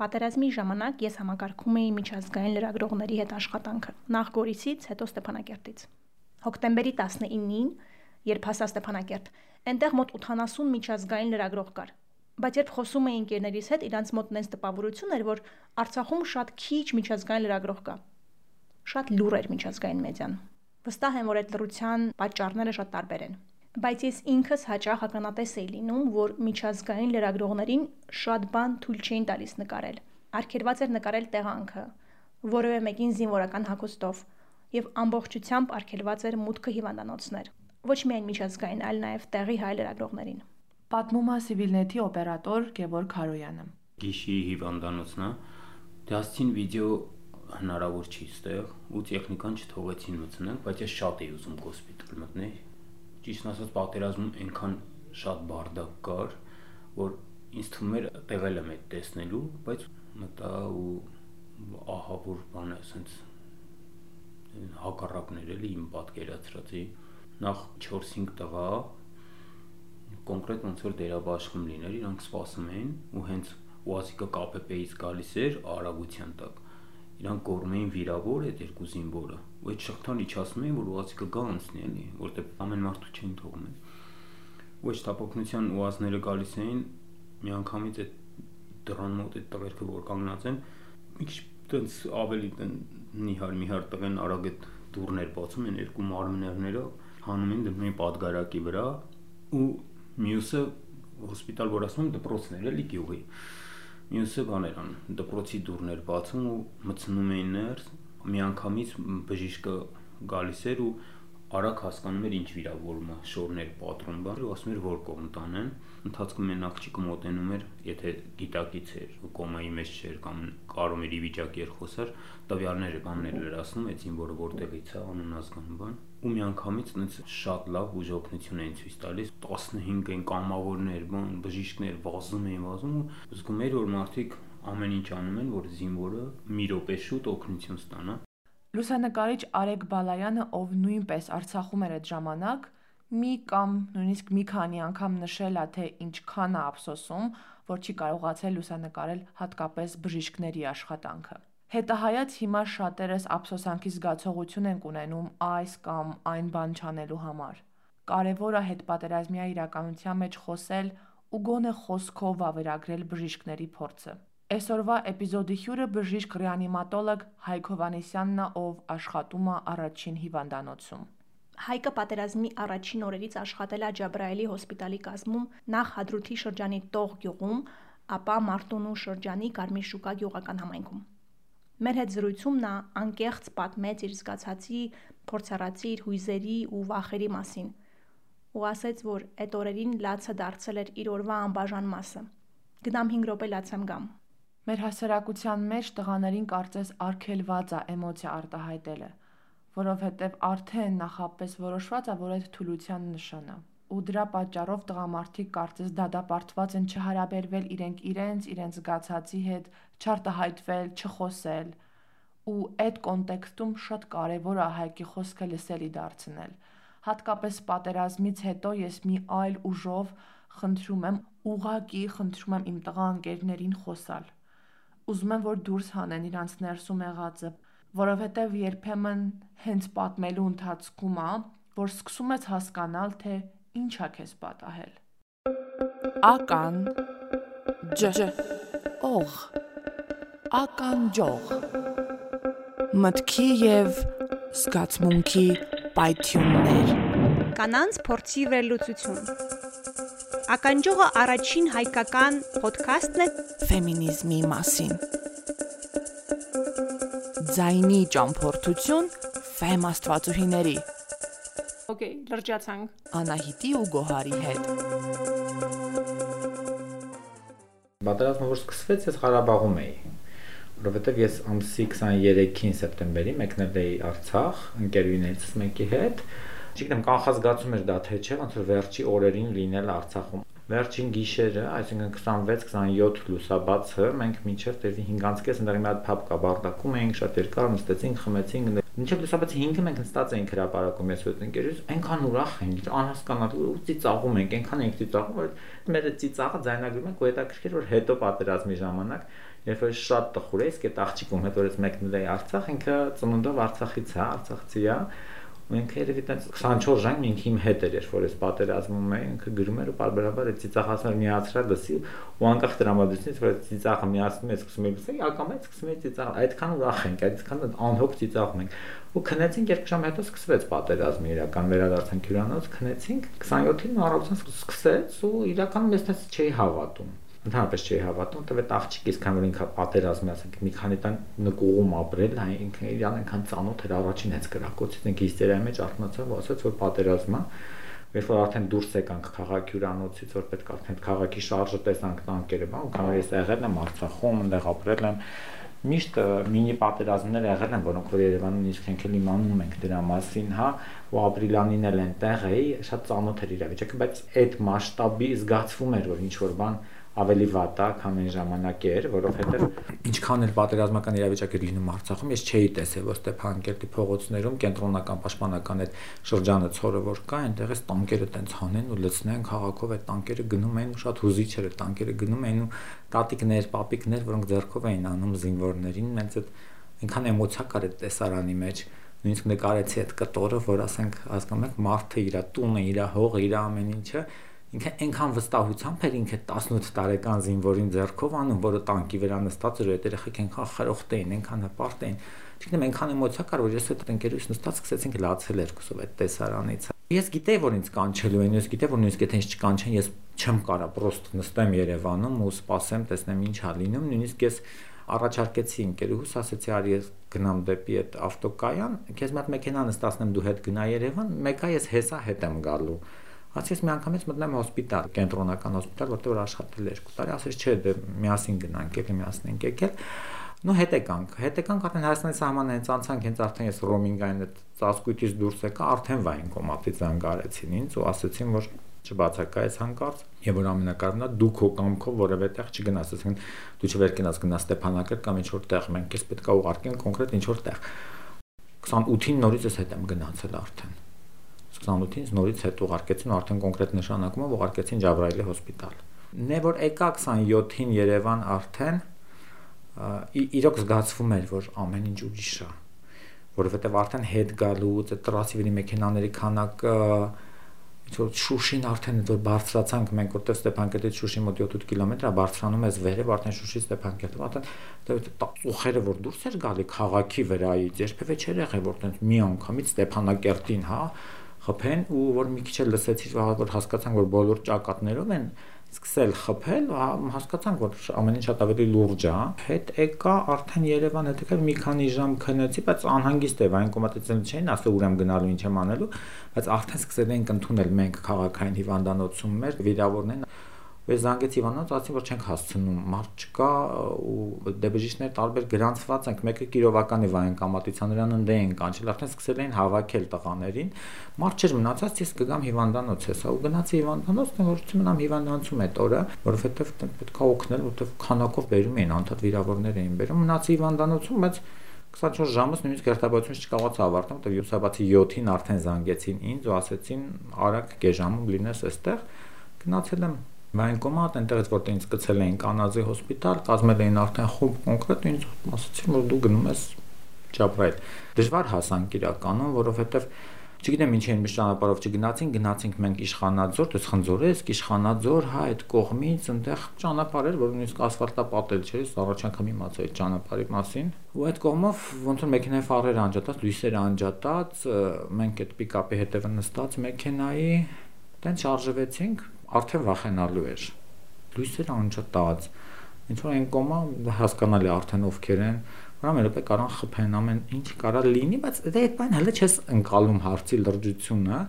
Պատերազմի ժամանակ ես համակարգում էի միջազգային լրագրողների հետ աշխատանքը։ Նախ Գորիսից, հետո Ստեփանակերտից։ Հոկտեմբերի 19-ին, երբ հասա Ստեփանակերտ, այնտեղ մոտ 80 միջազգային լրագրող կար։ Բայց երբ խոսում էի ընկերներիս հետ, իրանց մոտ նենց տպավորություն էր, որ Արցախում շատ քիչ միջազգային լրագրող կա։ Շատ լուր էր միջազգային մեդիան։ Վստահ եմ, որ այդ լրության պատճառները շատ տարբեր են բայց ես ինքս հաճախ ականատես էի լինում, որ միջազգային լրագրողներին շատ բան թույլ չէին տալիս նկարել։ Արգելված էր նկարել տեղանքը, որևէ մեկին զինվորական հագուստով, եւ ամբողջությամբ արգելված էր մուտքը հիվանդանոցներ։ Ոչ միայն միջազգային, այլ նաեւ տեղի հայ լրագրողներին։ Պատմում է Civilnet-ի օպերատոր Գևորգ Քարոյանը։ Գիշի հիվանդանոցն է։ Դասցին վիդեո հնարավոր չի ստեղ ու տեխնիկան չթողեցին մտցնենք, բայց ես շատ էի ուզում հոսպիտալ մտնել ճիշտ ասած պատերազմում այնքան շատ բարդակ կար, որ ինձ թվում էր տեղել եմ այդ տեսնելու, բայց մտա ու ահա որ բանը ասենց հակառակներ էլի իմ պատկերացրածի նախ 4-5 տղա կոնկրետ ոնց որ դերաբաշխում լիներ, իրանք սպասում էին ու հենց ՈՒԱԶԻԿ ԿՊՊ-ից գալիս էր արագության տակ իրանք կորում էին վիրավոր այդ երկու զինվորը այդ շղթան իջացնում էին որ ուղղակի կգա անցնի էլի որտեղ ամեն մարդու չէին թողնում ու այդ տապոկնության ուազները գալիս էին միանգամից այդ դրան մոտ այդ տղերքը որ կանգնած են մի քիչ տենց ավելի տեն նիհար միհար տղեն արագ այդ դուրներ բացում են երկու մարմիններները հանում են դնում են պատգարակի վրա ու մյուսը հոսպիտալ որ ասում դպրոցներ էլի գյուղի մյուսը բաներ ան դպրոցի դուրներ բացում ու մցնում էին ներս միանգամից բժիշկը գալիս էր ու արագ հասկանում էր ինչ վիրավորում է շորներ պատրում բան ու ասում էր որ կողմ տանեն ընթացքում մեն աղջիկը մոտենում էր, եթե գիտակից էր, կոմայի մեջ չէր կամ կարոմերի վիճակի էր խոսար, տվյալները բաններ լրացնում էցին, որը որտեղից է, անուն ազգան բան, ու միանգամից այնց շատ լավ բուժօգնություն էին ցույց տալիս 15 են կամավորներ, բան, բժիշկներ վազում էին, վազում ու զգում էր որ մարդիկ ամեն ինչ անում են, որ զինվորը մի րոպե շուտ օգնություն ստանա։ Լուսանկարիչ Արեգ Բալայանը, ով նույնպես Արցախում էր այդ ժամանակ, մի կամ նույնիսկ մի քանի անգամ նշել է, թե ինչքան է ափսոսում, որ չի կարողացել լուսանկարել հատկապես բժիշկների աշխատանքը։ Հետահայաց հիմա շատերս ափսոսանքի զգացողություն են ունենում այս կամ այն բան չանելու համար։ Կարևորը հետպատերազմյա իրականության մեջ խոսել ու գոնե խոսքով վավերագրել բժիշկների փորձը։ Այսօրվա էպիզոդի հյուրը բժիշկ ռեանիմատոլոգ Հայկ Հովանեսյանն է, ով աշխատում է առաջին հիվանդանոցում։ Հայկը պատերազմի առաջին օրերից աշխատել է Ջաբրայելի հոսպիտալի կազմում նախ Հադրութի շրջանի Տող գյուղում, ապա Մարտունու շրջանի Կարմիր շուկա գյուղական համայնքում։ Մեր հետ զրույցում նա անկեղծ պատմեց իր զգացածի, փորձառացի իր հույզերի ու վախերի մասին ու ասաց, որ այդ օրերին լացը դարձել էր իր օրվա անբաժան մասը։ Գնամ 5 րոպե լացեմ գամ։ Մեր հասարակության մեջ տղաներին կարծես արգելված է էմոցիա արտահայտելը որովհետև արդեն նախապես որոշված է, որ այդ թուլության նշան է։ Ու դրա պատճառով տղամարդիկ կարծես դադապարտված են չհարաբերվել իրենք իրենց, իրենց զգացածի հետ, չարտահայտվել, չխոսել։ Ու այդ կոնտեքստում շատ կարևոր է հայկի խոսքը լսելի դարձնել։ Հատկապես պատերազմից հետո ես մի այլ ուժով խնդրում եմ, ուղակի խնդրում եմ իմ տղա ընկերներին խոսալ։ Ուզում եմ, որ դուրս հանեն իրանց ներսում եղածը, որովհետև երբեմն հենց պատմելու ընթացքում է, որ սկսում ես հասկանալ, թե ինչ է քեզ պատահել։ Ական ջ օղ ականջող մտքի եւ զգացմունքի պայթյուններ կանանց փորձի վերլուծություն ականջողը առաջին հայկական ոդքասթն է ֆեմինիզմի մասին ձայնի ճամփորդություն ֆեմ աստվածուհիների։ Okay, լրջացանք։ Անահիտի ու Գոհարի հետ։ Պատերազմը որ սկսվեց, ես Ղարաբաղում էի, որովհետև ես ամսի 23-ին սեպտեմբերի մեկնել էի Արցախ ընկերուհիներից մեկի հետ։ Չգիտեմ, կանխազգացում էր դա թե չէ, ոնց որ վերջի օրերին լինել Արցախում վերջին գիշերը, այսինքն 26-27 լուսաբացը, մենք մինչև դեպի 5-ից ընդդեմ մի հատ փապ կա Բաղդակում էինք, շատ երկար նստեցինք, խմեցինք, մինչև լուսաբացի 5-ը մենք նստած էինք հրապարակում ես հետ ընկերուց, այնքան ուրախ ենք, անհասկանալի ու ծիծաղում ենք, այնքան ենք ծիծաղում, որ մեր ծիծաղը ձայնագրում ենք ու հետաքրքիր որ հետո պատերազմի ժամանակ երբ որ շատ տխուր է, իսկ այդ աղջիկում հետ որից մեկնել է Արցախ, ինքը ծնունդով Արցախից է, Արցախցի է, ու ինքը երևի տենց 24 ժամ ինքը իմ հետ էր, երբ որ ես պատերազմում էի, ինքը գրում էր ու բարբերաբար այդ ծիծաղացներ միացրել լսի ու անկախ դրամատուրգից, որ ծիծաղը միացնում է, սկսում է լսել, ակամա սկսում է ծիծաղ, այդքան ուրախ ենք, այդքան անհոգ ծիծաղում ենք ու քնեցինք երկու ժամ հետո սկսվեց պատերազմը իրական վերադարձանք հյուրանոց քնեցինք 27-ին առավոտյան սկսեց ու իրականում ես դες չէի հավատում ընդհանրապես չի հավատում, որտեղ այդ աղջիկից քան որ ինքը պատերազմի ասենք մի քանի տան նկուղում ապրել, հա ինքը իրան այնքան ծանոթ էր առաջին հենց կրակոցից ինքը հիստերիայի մեջ արթնացավ ու ասաց որ պատերազմը երբ որ արդեն դուրս եկանք քաղաքի հյուրանոցից որ պետք արդեն քաղաքի շարժը տեսանք տանկերը, բան, քան ես եղել եմ Արցախում, այնտեղ ապրել եմ միշտ մինի պատերազմներ եղել են, որոնք որ Երևանում իսկ ենք իմանում ենք դրա մասին, հա, ու ապրիլյանին էլ այնտեղ էի, շատ ծանոթ էր իրավիճակը, բայց այդ մասշտաբի զգացվում էր, որ ինչ որ բան ավելի վատ է, քան այն ժամանակ էր, որովհետև ինչքան էլ պատերազմական իրավիճակ էր լինում Արցախում, ես չէի տեսել, որ Ստեփանկերտի փողոցներում կենտրոնական պաշտպանական այդ շրջանը ցորը որ կա, այնտեղից տանկերը տենց հանեն ու լցնեն քաղաքով այդ տանկերը գնում էին ու շատ հուզիչ էր տանկերը գնում էին ու տատիկներ, պապիկներ, որոնք ձեռքով էին անում զինվորներին, մենք այդ այնքան էմոցիա կար այդ տեսարանի մեջ նույնիսկ նկարեցի այդ կտորը, որ ասենք հասկանում եք մարդը իր տունը, իր հողը, իր ամեն ինչը ինքը այնքան վստահությամբ էր ինքը 18 տարեկան զինվորին ձեռքով անում, որը տանկի վրա նստած էր, այդ երեխեք այնքան խրոխտ էին, այնքան հպարտ էին։ Չգիտեմ, այնքան էմոցիա կար, որ ես այդ ընկերուհիս նստած սկսեցինք լացել երկուսով այդ տեսարանից։ Ես գիտեի, որ ինձ կանչելու են, ես գիտեի, որ նույնիսկ եթե ինձ չկանչեն, ես չեմ կարա պրոստ նստեմ Երևանում ու սպասեմ, տեսնեմ ինչ ա լինում, նույնիսկ ես առաջարկեցի ընկերուհուս, ասեցի արի ես գնամ դեպի այդ ավտոկայան, քեզ մոտ մեքենա նստացնեմ դու հետ գնա Երևան, մեկա ես հեսա հետ եմ գալու Ասես մի անգամից մտնում հոսպիտալ, կենտրոնական հոսպիտալ, որտեղ որ աշխատել էր 2 տարի, ասես չէ, դե միասին գնանք, եկել միասին ենք եկել։ Ну հետ եկանք, հետ եկանք արդեն Հայաստանի սահմանը հենց անցանք, հենց արդեն ես ռոմինգային այդ ծածկույթից դուրս եկա, արդեն վայնկոմատից զանգարեցին ինձ ու ասացին, որ չբացակայես հանկարծ եւ որ ամենակարևորն է դու քո կամքով որևէ տեղ չգնաս, ասեն դու չվերկենաս գնաս Ստեփանակերտ կամ ինչ որ տեղ, մենք քեզ պետքա ուղարկենք կոնկրետ ինչ որ տեղ։ 28-ին նորից ես հետ եմ գնացել արդեն 28-ից նորից հետ ուղարկեցին արդեն կոնկրետ նշանակումով ուղարկեցին Ջաբրայելի հոսպիտալ։ Նե որ եկա 27-ին Երևան արդեն իրոք զգացվում էր, որ ամեն ինչ ուրիշ է, որովհետև արդեն հետ գալուց այդ տրասիվերի մեքենաների քանակը որ Շուշին արդեն որ բարձրացանք մենք որտեղ Ստեփանկերտից Շուշի մոտ 7-8 կիլոմետր է բարձրանում ես վերև արդեն Շուշից Ստեփանկերտ արդեն ուխերը որ դուրս էր գալի քաղաքի վրայից երբևէ չէր եղել որ տենց մի անգամից Ստեփանակերտին հա խփեն ու որ մի քիչ էլ լսեցի որ հասկացան որ բոլոր ճակատներով են սկսել խփել, հասկացանք որ ամեն ինչ շատ ավելի լուրջ է։ Հետ եկա արդեն Երևան հետ եկա մի քանի ժամ քնեցի, բայց անհանգիստ է, այն կոմատեցել չէին, ասել ուր եմ գնալու, ինչ եմ անելու, բայց արդեն սկսել ենք ընդունել մենք քաղաքային հիվանդանոցում մեր վիրավորներն Ես զանգեցի Իվանոց, ասացին, որ չենք հասցնում, մարդ չկա ու դեբժիշներ տարբեր գրանցված ենք, մեկը Կիրովականի վայեն կամատիցաներան ընդե են կանչել, արդեն սկսել էին հավաքել տղաներին։ Մարդ չէր մնացած, ես կգամ հիվանդանոց հեսա ու գնացի հիվանդանոց, որ չմնամ հիվանդանոցում այդ օրը, որովհետև պետք է օգնել, որովհետև քանակով բերում էին, անդադ վիրավորներ էին բերում, մնացի հիվանդանոցում, բայց 24 ժամից նույնիսկ երթաբացությունից չկարողացա ավարտել, որտեղ յուսաբացի 7-ին արդեն զանգեցին ինձ ու ասեցին արագ գեժամում լինես այստեղ։ Գնացել եմ Վայնկոմատ, այնտեղից որտեղ ինձ գցել էին կանազի հոսպիտալ, կազմել էին արդեն խումբ կոնկրետ ինձ ասացին, որ դու գնում ես Ճապրայել։ Դժվար հասանք իրականում, որովհետև չգիտեմ ինչի են միշտ ճանապարհով չգնացին, գնացինք մենք Իշխանաձոր, դες Խնձորեսկ, Իշխանաձոր, հա, այդ կողմից այնտեղ ճանապարհ էր, որ նույնիսկ ասֆալտապատել չէր, ես առաջ անգամ իմացա այդ ճանապարհի մասին։ Ու այդ կողմով ոնց որ մեքենայի ֆարերը անջատած, լույսերը անջատած, մենք այդ պիկապի հետևը նստած մեքենայի, տենց շարժվեցինք, արդեն վախենալու էր։ Լույսերը անջատած։ Ինչ որ այն կոմա հասկանալի արդեն ովքեր են, Ուրեմն րոպե կարան խփեն ամեն ինչ կարա լինի, բայց դե այդ բան հələ չես ընկալում հարցի լրջությունը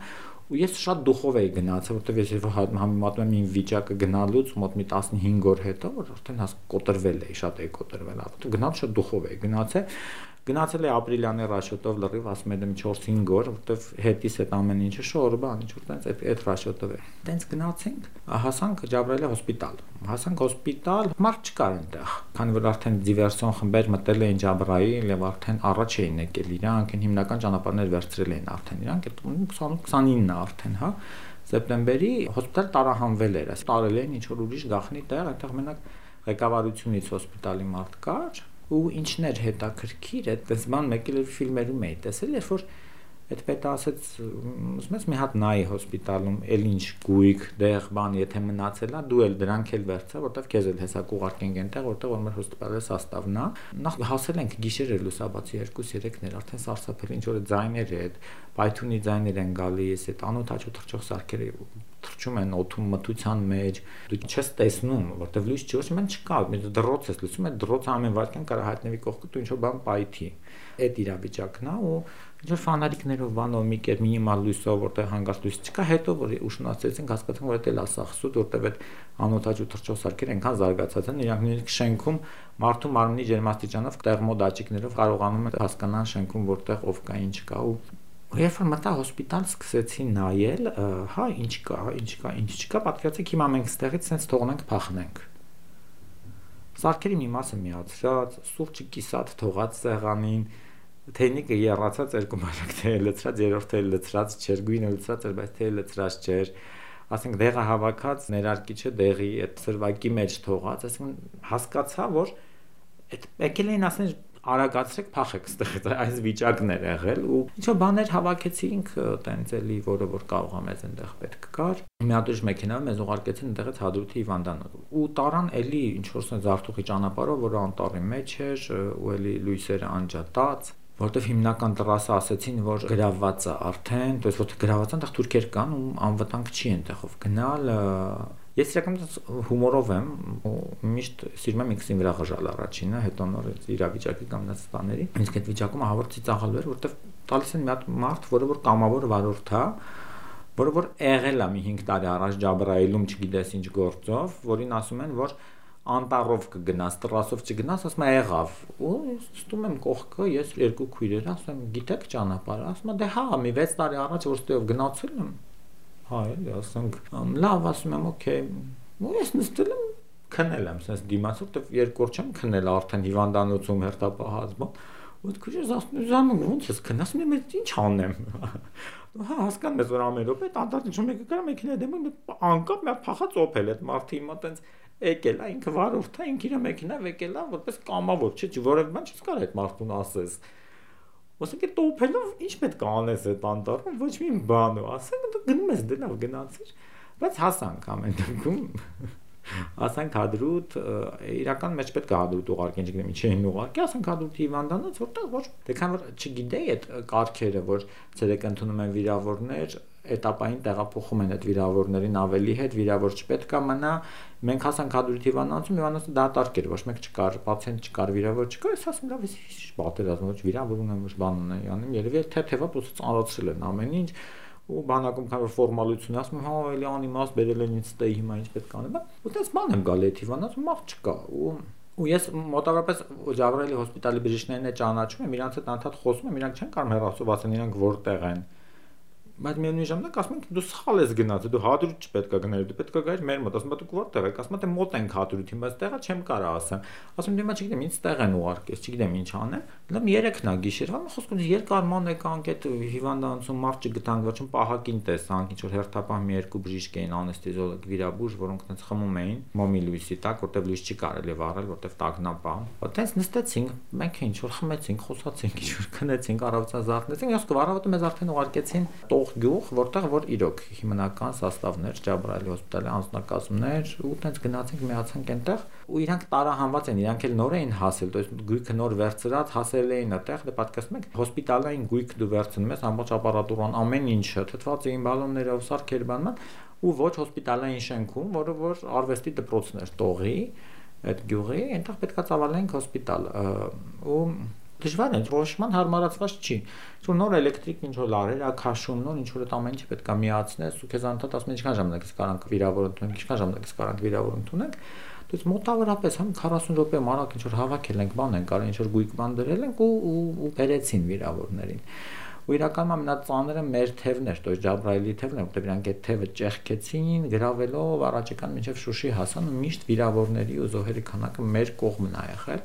ու ես շատ դուխով էի գնացել, որտեվ ես երբ համեմատում եմ իմ վիճակը գնալուց մոտ մի 15 օր հետո, որ արդեն հաս կոտրվել էի, շատ էի կոտրվել, ապա գնալ շատ դուխով էի գնացել Գնացել է ապրիլյանի ռաշոտով լրիվ, ասում եմ 4-5 օր, որտեվ հետիս այդ ամեն ինչը շորբան, ինչ որ տենց այդ այդ ռաշոտով է։ Տենց գնացինք, հասանք Ջաբրայելի հոսպիտալ։ Հասանք հոսպիտալ, մարդ չկար այնտեղ, քանի որ արդեն դիվերսիոն խմբեր մտել էին Ջաբրայել եւ արդեն առաջ էին եկել իրանք, հիմնական ճանապարհներ վերցրել էին արդեն իրանք, 28-29-ը արդեն, հա սեպտեմբերի հոսպիտալ տարահանվել էր, այս տարել էին ինչ որ ուրիշ գախնի տեղ, այնտեղ մենակ ղեկավարությունից հոսպիտալի մարդ կար ու ինչն էր հետաքրքիր, այդպես բան մեկ էլ ֆիլմերում էի տեսել, երբ որ այդ պետը ասեց ուզում ես մի հատ նայի հոսպիտալում էլ ինչ գույք դեղ բան եթե մնացել է դու էլ դրանք էլ վերցա որտեվ քեզ էլ հեսա կուղարկենք այնտեղ որտեղ որ մեր հոսպիտալը սաստավն է նախ հասել ենք գիշերը լուսաբացի 2-3-ներ արդեն սարսափել ինչ որ ձայներ է այդ պայթունի ձայներ են գալիս այդ անոթ աչու թռչող սարքերը թռչում են օթում մթության մեջ դու չես տեսնում որտեվ լույս չի ոչ մեն չկա դրոց ես լսում այդ դրոցը ամեն վարքյան կարա հայտնվի կողքը դու ինչ որ բան պայթի այդ իրավիճակն է ու ինչ որ ֆանարիկներով բանով մի կեր մինիմալ լույսով որտեղ հանգած լույս չկա հետո որ ուշնացեցինք հասկացանք որ դա լասախսուտ որտեղ այդ անօթաճու թռչող սարքերը այնքան զարգացած են իրանք նույնիսկ շենքում մարդու մարմնի ջերմաստիճանով տերմո դաճիկներով կարողանում են հասկանալ շենքում որտեղ ով կա ինչ կա ու Երբ որ մտա հոսպիտալ, սկսեցի նայել, հա, ինչ կա, ինչ կա, ինչ չկա, պատկերացեք հիմա մենք ստեղից sense թողնենք փախնենք։ Սարքերի մի մասը միացրած, սուրճը կիսատ թողած սեղանին, թեյնիկը երացած երկու մարակ թեյ լցրած, երրորդ թեյ լցրած չէր, գույնը լցրած էր, բայց թեյը լցրած չէր ասենք դեղը հավաքած ներարկիչը դեղի այդ սրվակի մեջ թողած, ասենք հասկացա, որ այդ եկել էին ասեն արագացրեք, փախեք ստեղից, այս վիճակն էր եղել ու ինչ որ բաներ հավաքեցինք տենց էլի, որը որ կարող է մեզ այնտեղ պետք կար։ Մի հատ ուժ մեքենայով մեզ ուղարկեցին այնտեղից Հադրութի Հիվանդանոց։ Ու տարան էլի ինչ որ սենց Զարթուղի ճանապարհով, որը անտառի մեջ էր, ու էլի լույսերը անջատած որտեվ հիմնական տրասը ասեցին, որ գրավված է արդեն, то есть որ գրավված այնտեղ թուրքեր կան ու անվտանգ չի այնտեղով գնալ Ես իրականում հումորով եմ միշտ սիրում եմ ինքսին վրա ղժալ առաջինը, հետո նոր իրավիճակի կամ նած տաների։ Իսկ այդ վիճակում ահավոր ծիծաղալու էր, որտեվ տալիս են մի հատ մարդ, որը որ կամավոր վարորդ է, որը որ եղել է մի 5 տարի առաջ Ջաբրայիլում, չգիտես ինչ գործով, որին ասում են, որ անտառով կգնաս, տրասով չգնաս, ասում է եղավ։ Ու ստում եմ կողքը, ես երկու քույրեր, ասում եմ, գիտեք ճանապարհը, ասում է, դե հա, մի 6 տարի առաջ որ ստեով գնացել եմ։ Հա, էլի, ասենք, լավ, ասում եմ, օքեյ։ Ու ես նստել եմ քնել եմ, sense դիմաց, որտեվ օր չեմ քնել արդեն հիվանդանոցում հերթապահազբոն։ Ու քույրս ասում է, զանում ո՞նց ես քնասում եմ, ինչ անեմ։ Հա, հասկանում ես, որ ամեն րոպե տանտարն ինչ մեկը կրա մեքենա դեմը անկապ մի փախած օփել այդ մարդը հիմա տենց եկել ինքը վարորդ է ինքը իր մեքենայով եկել որպես կամավոր չէ որևէ բան չես կարող այդ մարդուն ասես Ոսենք այդ տոփելով ինչ պետք է անես այդ անտառում ոչ մի բան ու ասենք դու գնում ես դե լավ գնացիր բայց հասանք ամեն դեպքում ասենք հադրուտ իրական մեջ պետք է հադրուտ ուղարկեն չգիտեմ ինչի են ուղարկի ասենք հադրուտի հիվանդանոց որտեղ ոչ դեքան որ չգիտեի այդ կարգերը որ ցերեկ ընդունում են վիրավորներ этаպային տեղափոխում են այդ վիրավորներին ավելի հետ, վիրավոր չպետք է մնա։ Մենք հասանք հադրութի վանանցում, Հիվանդոսը դատարկ էր, ոչ մեկ չկար, պացիենտ չկար, վիրավոր չկար, ես ասում լավ, ես պատերազմ, ոչ վիրավոր ունեմ, ոչ բան ունեմ, անում, երևի թեթևա պոցից անցրել են ամեն ինչ ու բանակում քան որ ֆորմալություն ասում եմ հա էլի անիմաստ բերել են ինձ ստեյ հիմա ինչ պետք է անեմ ուտես բան եմ գալի այդ հիվանդած մաղ չկա ու ու ես մոտավորապես Ջավրելի հոսպիտալի բժիշկներին է ճանաչում եմ իրանց հետ անդադ խոսում եմ իրանք չեն կարող հեռացով ասեն իրանք որտեղ են բայց միևնույն ժամանակ ասում են դու սխալ ես գնացել, դու հադրուտ չպետք է գնայր, դու պետք է գայր մեր մոտ, ասում եմ դու որտեղ ես, ասում եմ թե մոտ ենք հադրութին, բայց տեղը չեմ կարող ասեմ։ Ասում եմ դիմա չգիտեմ, ինձ տեղ են ուղարկես, չգիտեմ ինչ անեմ։ Լավ 3-ն է գիշերվա, խոսքում երկար ման եկանք այդ հիվանդանոցում մարդ չգտանք, ոչ պահակին տեսանք, ինչ որ հերթապահ մի երկու բժիշկ էին, անեստեզիոլոգ, վիրաբույժ, որոնք այնց խմում էին մոմի լույսի տակ, որտեղ լույս չի կարելի վառել, որտեղ տագնապա։ Այդտենց նստեցինք, մենք ինչ որ խմեցինք, խոսացինք, ինչ որ քնեցինք, առավոտազարթնեցինք, ես կվարավոտը մեզ արդեն ուղարկեցին տող գյուղ, որտեղ որ իրոք հիմնական սաստավներ, Ջաբրայելի հոսպիտալի անձնակազմներ ու տենց գնացինք միացանք այնտեղ ու իրանք տարահանված են, իրանք էլ նոր էին հասել, то есть գույքը նոր վերցրած հասել էին այդտեղ, դե պատկասում եք, հոսպիտալային գույք դու վերցնում ես ամբողջ ապարատուրան, ամեն ինչը, թթված էին բալոններով, սարքեր բանման ու ոչ հոսպիտալային շենքում, որը որ արվեստի դպրոցն էր տողի այդ գյուղի, այնտեղ պետքա ծավալենք հոսպիտալ ու դժվար է, որոշման հարմարացված չի։ Ինչ նոր էլեկտրիկ ինչ որ լարեր, ակաշում, նոր ինչ որ այդ ամեն ինչը պետք է միացնես ու քեզ անդադ ասում ինչքան ժամանակ ես կարանք վիրավոր ընդունենք, ինչքան ժամանակ ես կարանք վիրավոր ընդունենք։ Դուք մոտավորապես համ 40 րոպե մարակ ինչ որ հավաքել ենք, բան ենք արել, ինչ որ գույք բան դրել ենք ու ու բերեցին վիրավորներին ու իրականում ամենածանրը մեր թևն էր, դոյ Ջաբրայելի թևն էր, որտեղ իրանք այդ թևը ճեղքեցին, գրավելով առաջիկան մինչև Շուշի հասան ու միշտ վիրավորների ու զոհերի քանակը մեր կողմն ա եղել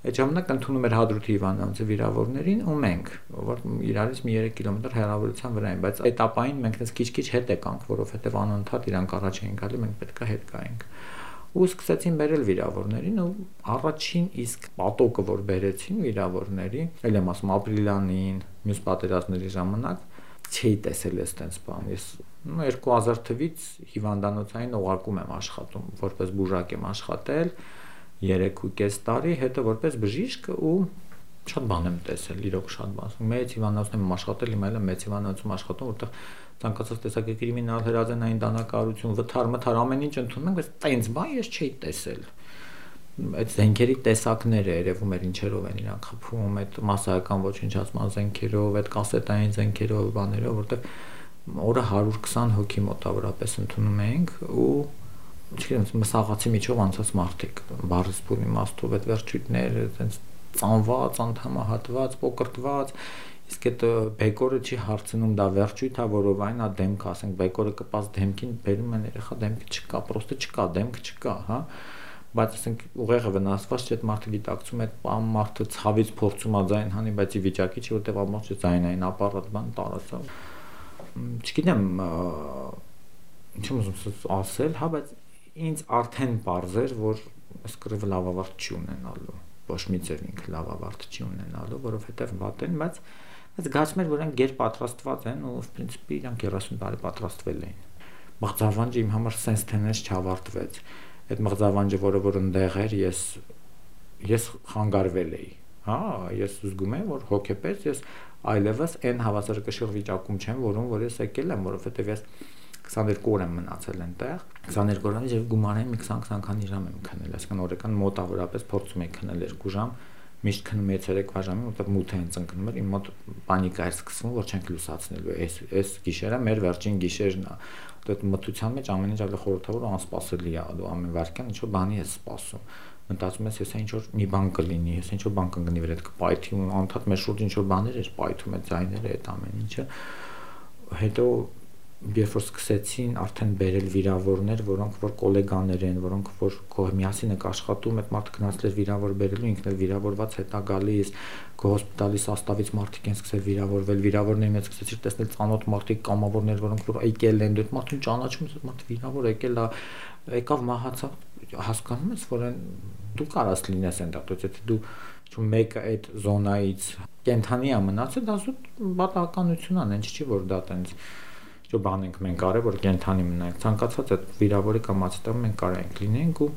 այդ ժամանակ ընդունում էր Հադրութ Հիվանդանոցի վիրավորներին ու մենք, որ իրարից մի 3 կիլոմետր հեռավորության վրա են, բայց этаպային մենք դες քիչ-քիչ հետ եկանք, որովհետև անընդհատ իրանք առաջ էին գալի, մենք պետքա հետ գայինք։ Ու սկսեցին բերել վիրավորներին ու առաջին իսկ պատոկը, որ բերեցին վիրավորների, այլ եմ ասում ապրիլյանին, մյուս պատերազմների ժամանակ չի տեսել ես տենց բան։ Ես 2000 թվից հիվանդանոցային ուղարկում եմ աշխատում, որպես բուժակ եմ աշխատել, 3.5 տարի, հետո որպես բժիշկ ու շատ բան եմ տեսել, իրոք շատ բան։ Մեծ հիվանդանոցում եմ աշխատել, հիմա էլ եմ մեծ հիվանդանոցում աշխատում, որտեղ ցանկացած տեսակի կրիմինալ հրազենային դանակարություն, վթար, մթար ամեն ինչ ընդունում ենք, բայց տենց բան ես չէի տեսել այդ զենքերի տեսակները երևում էր ինչերով են իրանք խփում, այդ massայական ոչնչացման զենքերով, այդ կասետային զենքերով, բաներով, որտեղ օրը 120 հոգի մոտավորապես ընդունում էինք ու չգիտեմ, մսաղացի միջով անցած մարդիկ, բարձր իմաստով այդ վերջույթներ, այդպես ծանված, անդամահատված, պոկրտված, իսկ այդ բեկորը չի հարցնում դա վերջույթ է որովայն ա դեմք ասենք բեկորը կպած դեմքին բերում են երեխա դեմքը չկա պրոստը չկա դեմք չկա հա բայց ասենք ուղեղը վնասված չէ այդ մարդը գիտակցում է այդ մարդը ցավից փորձում է ձայն հանի բայց ի վիճակի չի որտեղ ամբողջ ձայնային ապարատ բան տարածա չգիտեմ ինչ ուզում ասել հա բայց ինձ արդեն ողրեր, որ սկրիվ լավ ավարտ չի ունենալու ոչ մի ձև ինքը լավ ավարտ չի ունենալու, որովհետև վատ են, բայց բայց գացում էր, որ են ģեր պատրաստված են ու ով պրինցիպի իրանք 30 տարի պատրաստվել էին։ Մղձավանջը իմ համար sense թեմից չավարտվեց։ Այդ մղձավանջը, որը որ ընդեղ էր, ես ես խանգարվել էի։ Հա, ես զգում եմ, որ հոգեպես ես այլևս այն հավասարակշռ վիճակում չեմ, որոնց որ ես եկել եմ, որովհետև ես 22 օր եմ մնացել այնտեղ 22 օրից եւ գումարեն մի 20-20 քանի ժամ եմ քնել այսինքն օրական մոտավորապես փորձում եմ քնել 2 ժամ միշտ քնում եմ 3 ժամին, որտեղ մութ են ծնկնում էր, իմ մոտ պանիկա էր սկսվում, որ չենք լուսացնելու։ Այս այս գիշերը մեր վերջին գիշերն է։ Այդ մթության մեջ ամեն ինչ ավելի խորհրդավոր ու անսպասելի է, դու ամեն վարքյան ինչ որ բանի ես սպասում մտածում ես հեսա ինչ որ մի բան կլինի, հեսա ինչ որ բան կգնի վրա այդ կպայթի ու անդադ մեր շուրջ ինչ որ բաներ էր պայթում այդ ձայները այդ ամեն ինչը հետո երբ որ սկսեցին արդեն բերել վիրավորներ, որոնք որ գոլեգաներ են, որոնք որ կողմիասին եք աշխատում, այդ մարդը գնացել վիրավոր բերելու, ինքն էլ վիրավորված հետա գալիս, հոսպիտալի սաստավից մարդիկ են սկսել վիրավորվել, վիրավորների մեջ սկսեցիր տեսնել ծանոթ մարդիկ, կամավորներ, որոնք որ եկել են, դու մարդուն ճանաչում ես, մարդ վիրավոր եկել է, եկավ մահացավ, հասկանում ես, որ այն դու կարաս լինես այնտեղ, եթե դու չու մեկը այդ զոնայից կենթանի է մնացել, դա զուտ բացականություն է, ինչ չի որ դա տենց Ճո բան ենք մենք արել, որ կենթանի մնանք։ Ցանկացած այդ վիրավորի կամ ացտեմ մենք կարանք լինենք ու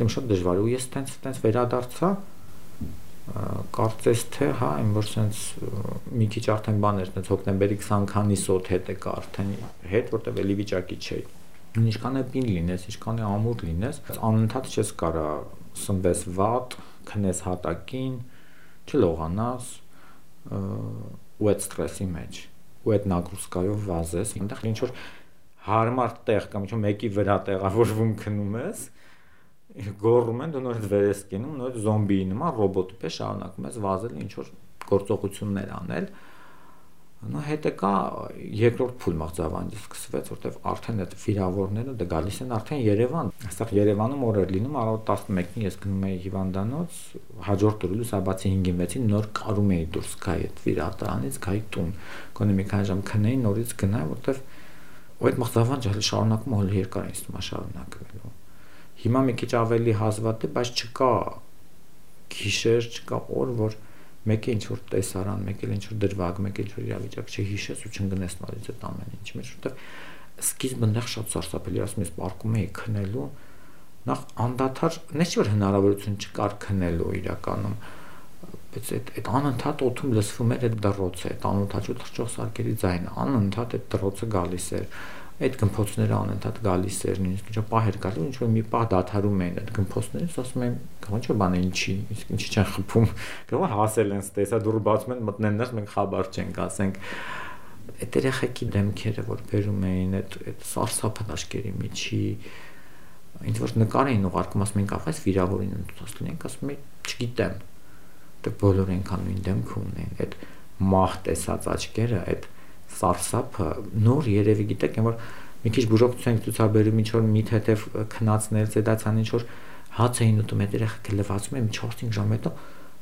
իմ շատ դժվար ու ես տենց տենց վերադարձա կարծես թե հա իմ որ sense մի քիչ արդեն բաներ տենց հոկտեմբերի 20-քանի սոթ հետ է արդեն հետ որտեղ էլի վիճակի չէի ինչքան է պին լինես ինչքան է ամուր լինես անընդհատ չես կարա սնվես վատ քնես հատակին չլողանաս ու այդ ստրեսի մեջ ու այդ նագրուսկայով վազես, այնտեղ ինչ որ հարմար տեղ կամ ինչ որ մեկի վրա տեղավորվում քնում ես, գոռում են դու նոր վեր ես կենում, նոր զոմբիի նման ռոբոտի պես շարունակում ես վազել ինչ որ գործողություններ անել, Նա հետը կա երկրորդ փուլ մաղձավանջը սկսվեց, որտեվ արդեն այդ վիրավորները դա գալիս են արդեն Երևան։ Այստեղ Երևանում օրեր լինում, առավոտ 11-ին ես գնում էի հիվանդանոց, հաջորդ օրը սաբացի 5-ին 6-ին նոր կարում էի դուրս գայի այդ վիրատանից, գայի տուն։ Գոնե մի քանի ժամ քնեի, նորից գնա, որտեվ այդ մաղձավանջը հələ շարունակում հələ երկար է ինձ շարունակվելու։ Հիմա մի քիչ ավելի հազվադեպ, բայց չկա գիշեր, չկա օր, որ մեկը ինչ որ տեսարան, մեկը ինչ որ դրվագ, մեկը ինչ որ իրավիճակ չհիշես ու չընկնես նորից այդ ամեն ինչ որտեղ սկիզբը այնտեղ շատ սարսափելի ասում ես պարկում էի քնելու, նախ անդադար, նես որ հնարավորություն չկար քնելու իրականում բայց այդ այդ անընդհատ օթում լսվում էր այդ դրոցը, այդ անընդհատ թրջող սարքերի ձայնը, անընդհատ այդ դրոցը գալիս էր այդ գմփոցները անընդհատ գալիս էր, նույնիսկ ինչ պահեր գալու, ինչ որ մի պահ դադարում էին այդ գմփոցները, ասում ինչ որ բան է ինչի, իսկ ինչի չեն խփում, կարող հասել են ստեսա դուր բացում են մտնեն ներս, մենք խաբար չենք, ասենք այդ երեխեքի դեմքերը, որ բերում էին այդ այդ սարսափն աշկերի միջի, ինչ որ նկար էին ուղարկում, ասում են, կախ այս վիրավորին ընդուտած լինենք, ասում եմ, չգիտեմ։ Դե բոլորը այնքան նույն դեմք ունեն, այդ մահ տեսած աչքերը, այդ սարսափը նոր երևի գիտեք, այն որ մի քիչ բուժօգնություն ենք ցուցաբերում ինչ որ մի թեթև քնածներ, ծեդացան ինչ որ հաց էին ուտում այդ երեխեքը լվացում են 4-5 ժամ հետո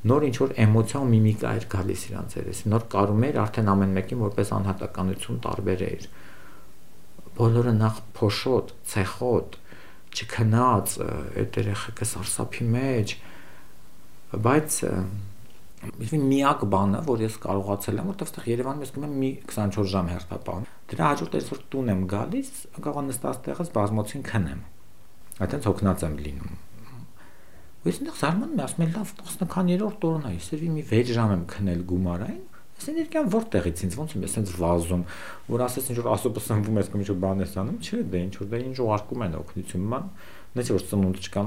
նոր ինչ որ էմոցիա ու միմիկա էր գալիս իրանց երես։ Նոր կարում էր արդեն ամեն մեկին որպես անհատականություն տարբեր էր։ Բոլորը նախ փոշոտ, ցեխոտ, չքնած այդ երեխեքը սարսափի մեջ բայց Իսկ միակ բանը, որ ես կարողացել եմ, որովհետև այդտեղ Երևանում ես գնում եմ մի 24 ժամ հերթապահ։ Դրա հաջորդ երբ որ տուն եմ գալիս, կարող նստած տեղից բազմոցին քնեմ։ Այդտենց հոգնած եմ լինում։ Ու ես այնտեղ զարմանում եմ, ասում եմ, լավ, 12-րդ օրն է, իսկի մի 6 ժամ եմ քնել գումարային, այս էներգիան որտեղից ինձ ոնց եմ ես այսպես վազում, որ ասես ինչ որ ասոպը սնվում ես կամ ինչ որ բան ես անում, չէ, դե ինչ որ դե ինչ ուղարկում են օգնություն ման, նա չէ որ ծնունդ չկա,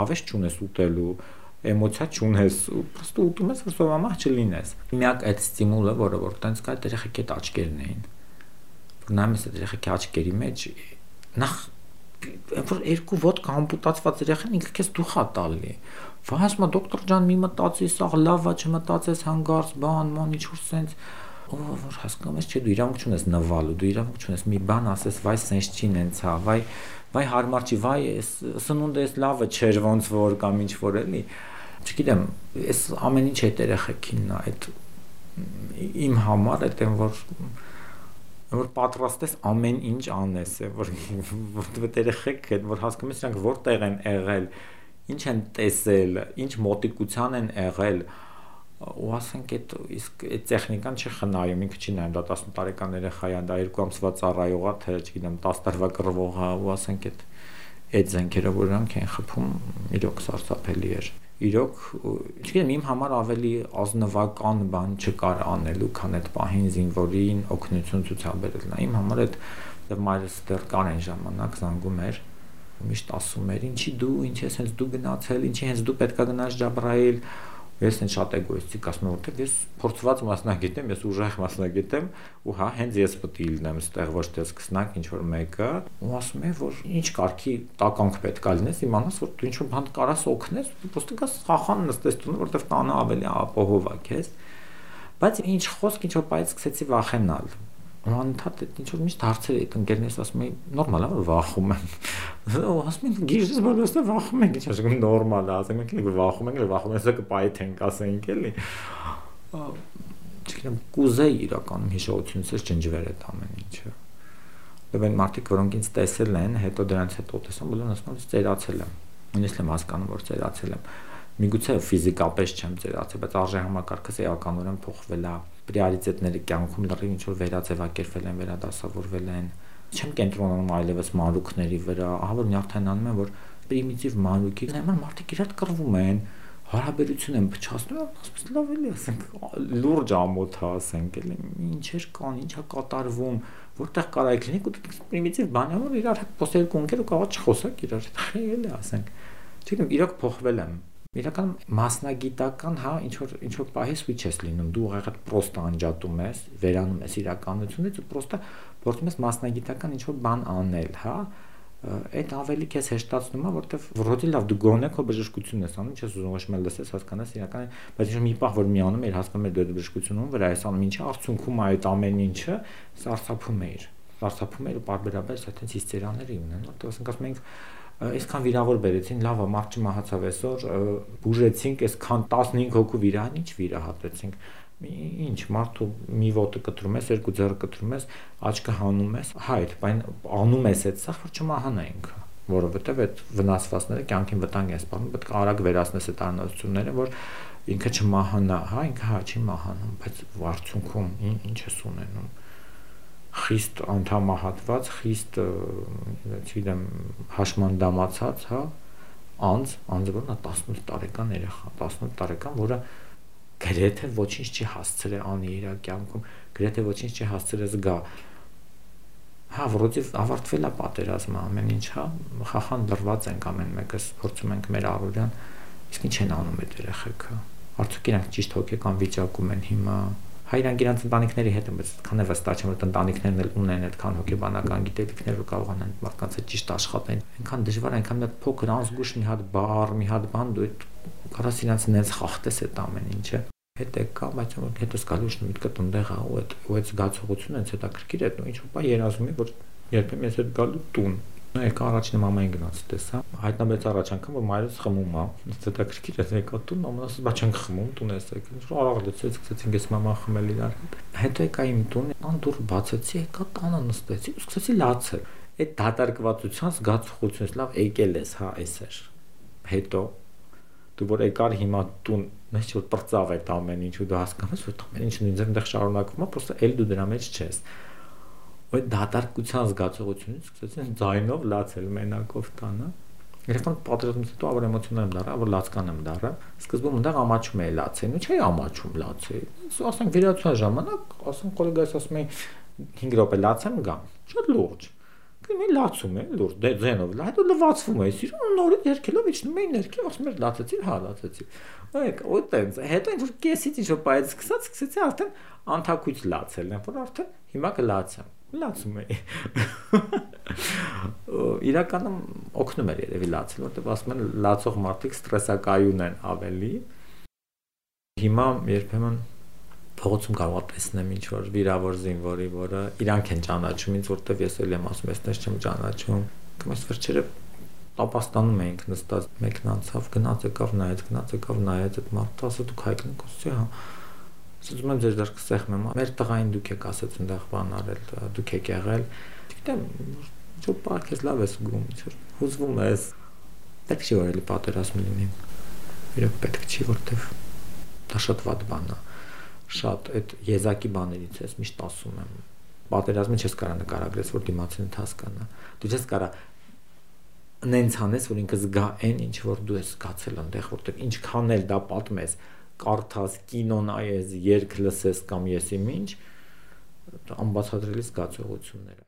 հավես չունես ուտելու, էմոցիա չունես, պրոստը ուտում ես, որ սովամահ չլինես։ Միակ այդ ստիմուլը, որը որ տենց կա, երեխեքի այդ աչքերն էին։ Որ նայում ես այդ երեխեքի աչքերի մեջ, նախ որ երկու ոդկա ամպուտացված երեխան ինքը քեզ դուխա տալի։ Վասմա դոկտոր ջան մի մտածի, սա լավ է, չմտածես հանգարց բան, ման ինչ որ սենց որ հասկանում ես, չէ, դու իրավունք չունես նվալու, դու իրավունք չունես մի բան ասես, վայ սենց չի նենցա, վայ վայ հարմար չի, վայ սնունդը էս լավը չէր ոնց որ կամ ինչ որ էլի չգիտեմ, այս ամեն ինչ այդ երեխեքինն է, այդ իմ համար այդ են որ որ պատրաստ ես ամեն ինչ անես, որ որ երեխեք այդ որ հասկանում ես նրանք որտեղ են եղել, ինչ են տեսել, ինչ մոտիկության են եղել ու ասենք այդ իսկ այդ տեխնիկան չի խնայում ինքը չի նայում դա 10 տարեկան երեխա է դա 2 ամսվա ծառայող է թե չգիտեմ 10 տարվա կռվող է ու ասենք այդ այդ զենքերը որ նրանք են խփում իրոք սարսափելի էր իրոք չգիտեմ իմ համար ավելի ազնվական բան չկար անելու քան այդ պահին զինվորին օգնություն ցուցաբերելն իմ համար այդ դեռ մայրս դեռ կար այն ժամանակ զանգում էր միշտ ասում էր ինչի դու ինչ ես հենց դու գնացել ինչի հենց դու պետքա գնաս Ջաբրայիլ Ես այն շատ էգոիստիկ ասում եմ, որտեղ ես փորձված մասնագետ եմ, ես ուժեղ մասնագետ եմ, ու հա, հենց ես պետք է լինեմ այստեղ ոչ թե սկսնակ ինչ որ մեկը, ու ասում եմ, որ ինչ կարգի տականք պետք է լինես, իմանաս, որ դու ինչ որ բան կարաս օգնես, դու պրոստը գաս խախան նստես տունը, որտեղ տանը ավելի ապահով է քեզ։ Բայց ինչ խոսք ինչ որ բայց սկսեցի վախենալ անընդհատ այդ ինչ որ միշտ հարցեր այդ ընկերներս ասում էին նորմալ է որ վախում եմ ու ասում են գիժես բոլորս է վախում ենք ինչ ասում նորմալ է ասում ենք որ վախում ենք վախում ենք սա կպայթենք ասենք էլի չգիտեմ կուզեի իրականում հիշողությունից ջնջվեր այդ ամեն ինչը Եվ այն մարդիկ, որոնք ինձ տեսել են, հետո դրանից հետո տեսան, բոլորն ասում են, ծերացել եմ։ Նույնիսկ եմ հասկանում, որ ծերացել եմ։ Միգուցե ֆիզիկապես չեմ ծերացել, բայց արժե համակարգս էականորեն փոխվել է պրիորիտետները կյանքում լրիվ ինչ որ վերաձևակերպվել են, վերադասավորվել են։ Չեմ կենտրոնանում այլևս մանրուքների վրա, ահա որ նյարդայնանում եմ, որ պրիմիտիվ մանրուքի նման մարդիկ իրար կռվում են, հարաբերություն են փչացնում, ասես լավ էլի ասենք լուրջ ամոթ է ասենք էլի ինչեր կան, ինչա կատարվում, որտեղ կարա լինի ու պրիմիտիվ բան է որ իրար հետ խոսել կոնկեր ու կարող չխոսակ իրար հետ էլի ասենք չգիտեմ իրոք փոխվել եմ Իրականում մասնագիտական, հա, ինչ որ ինչ որ պահի switch ես լինում, դու ուղղակի պրոստը անջատում ես, վերանում ես իրականությունից ու պրոստը փորձում ես մասնագիտական ինչ որ բան անել, հա, այդ ավելի քեզ հեշտացնում է, որտեվ վրոդի լավ դու գոնե քո բժշկությունն ես անում, չես ուզում ոչ մել լսես, հասկանաս իրական, բայց ինչ մի պահ որ մի անում էր, հասկանում էր դու բժշկությունում վրա ես անում, ինչի արդյունքում այդ ամեն ինչը սարսափում էր։ Սարսափում էր ու բարբերաբար այդպես հիստերիաների ունեն, որտեղ ասենք ասում ենք այսքան վիրավոր բերեցին, լավ է, մարդ չմահացավ այսօր, բուժեցինք, այսքան 15 հոգու վիրահան, ինչ վիրահատեցինք ինչ մարդու մի ոտը կտրում ես, երկու ձեռը կտրում ես, աչքը հանում ես, հայր, բայց անում ես այդ սա, որ չմահանա ինքը, որովհետև այդ վնասվածները կյանքին վտանգ են սպառնում, պետք է արագ վերացնես այդ առնոսությունները, որ ինքը չմահանա, հա, ինքը հա չի մահանում, բայց արդյունքում ինչ ես ունենում խիստ անդամահատված, խիստ չգիտեմ հաշմանդամացած, հա, անձ, անձը որն է 18 տարեկան երեխա, 18 տարեկան, որը գրեթե ոչինչ չի հասցրել անի իր կյանքում, գրեթե ոչինչ չի հասցրել զգա։ Հա, որովհետև ավարտվել է պատերազմը, ամեն ինչ, հա, խախան լրված ենք ամեն մեկս, փորձում ենք մեր առօրյան, իսկ ինչ են անում այդ երեխեքը։ Արդյոք իրանք ճիշտ հոգեկան վիճակում են հիմա, հա իրանք իրանք ընտանիքների հետ են, բայց քան է վստահ չեմ որ ընտանիքներն էլ ունեն այդքան հոգեբանական գիտելիքներ որ կարողանան մարդկանց հետ ճիշտ աշխատեն։ Այնքան դժվար, այնքան մի փոքր անզգուշ մի հատ բառ, մի հատ բան դու կարաս իրանք նենց խախտես այդ ամեն ինչը հետ է կա, բայց որ հետո սկալուշ միտքը տնդեղ է ու այդ ու այդ զգացողությունը հենց հետաքրքիր է, ու ինչ որ բա երազում է որ երբեմն ես այդ գալու տուն եկա առաջին մամային գնաց տեսա։ Հայտնաբերեց առաջ անգամ որ մայրս խմում է։ Դա քրքիր է եկա տուն, մամաս բա չենք խմում, տուն ես եկել։ Որ արագ լցեց, սկսեցինք ես մաման խմել իրար հետ։ Հետո եկա իմ տուն, ան դուր բացեցի, եկա տանը նստեցի ու սկսեցի լացել։ այդ դատարկվածության զգացողությունից լավ եկել ես, հա, էս էր։ Հետո դու որ եկար հիմա տուն, մեծ որ բրծավ այդ ամեն ինչ ու դու հասկանում ես, որ ամեն ինչն ինձ այնտեղ շարունակվում է, պրոստը էլ դու դրա մեջ չես։ Ու դատարկության զգացողությունից սկսեցին ձայնով լացել մենակով տանը։ Երբ պատերազմից հետո ավելի էմոցիոնալ եմ դառա, ավելի լացկան եմ դառա։ Սկզբում այնտեղ ամաչում էի լացել, ու չէի ամաչում լացել։ Ասենք վերացության ժամանակ, ասենք գոլեգայս ասում էի 5 րոպե լացեմ գամ։ Շատ լուրջ կինի լացում է լուրջ դե ձենով լա հետո լվացվում է սիրուն նորից երկելով իջնում է ներքև ասում է լացեցի հա լացեցի այք ու տենց հետո ինչ որ կեսից ինչ որ բայց սկսած սկսեցի արդեն անթակույց լացել որ արդեն հիմա կլացեմ լացում է իրականում օգնում էր երևի լացել որտեղ ասում են լացող մարդիկ ստրեսակայուն են ավելի հիմա երբեմն փողոցում կարող եմ տեսնեմ ինչ որ վիրավոր զինվորի, որը իրանք են ճանաչում ինձ, որտեվ ես էլ եմ ասում, ես չեմ ճանաչում։ Կոմես վերջերը Պապաստանում էինք նստած, մեկն անցավ, գնաց եկավ նայեց, գնաց եկավ նայեց, այդ մարդը ասա դուք հայտնեք, ասեցի հա։ Ասում եմ ձեր դեռ կսեղմ եմ, մեր տղային դուք եք ասած այնտեղ բան արել, դուք եք եղել։ Գիտեմ, ինչ պարկ ես լավ ես զգում, ինչ որ հուզվում ես։ Պետք չի որ էլի պատերազմ լինի։ Իրոք պետք չի, որտեվ դա շատ վատ բան է շատ այդ եզակի բաներից ես միշտ ասում եմ պատերազմը չես կարա նկարագրես որ դիմացին հասկանա դու չես կարա նենց անես որ ինքը զգա այն ինչ որ դու ես զգացել այնտեղ որտեղ ինչքան էլ դա պատմես կարդաս կինո նայես երգ լսես կամ եսի ինչ անբացատրելի զգացողություններ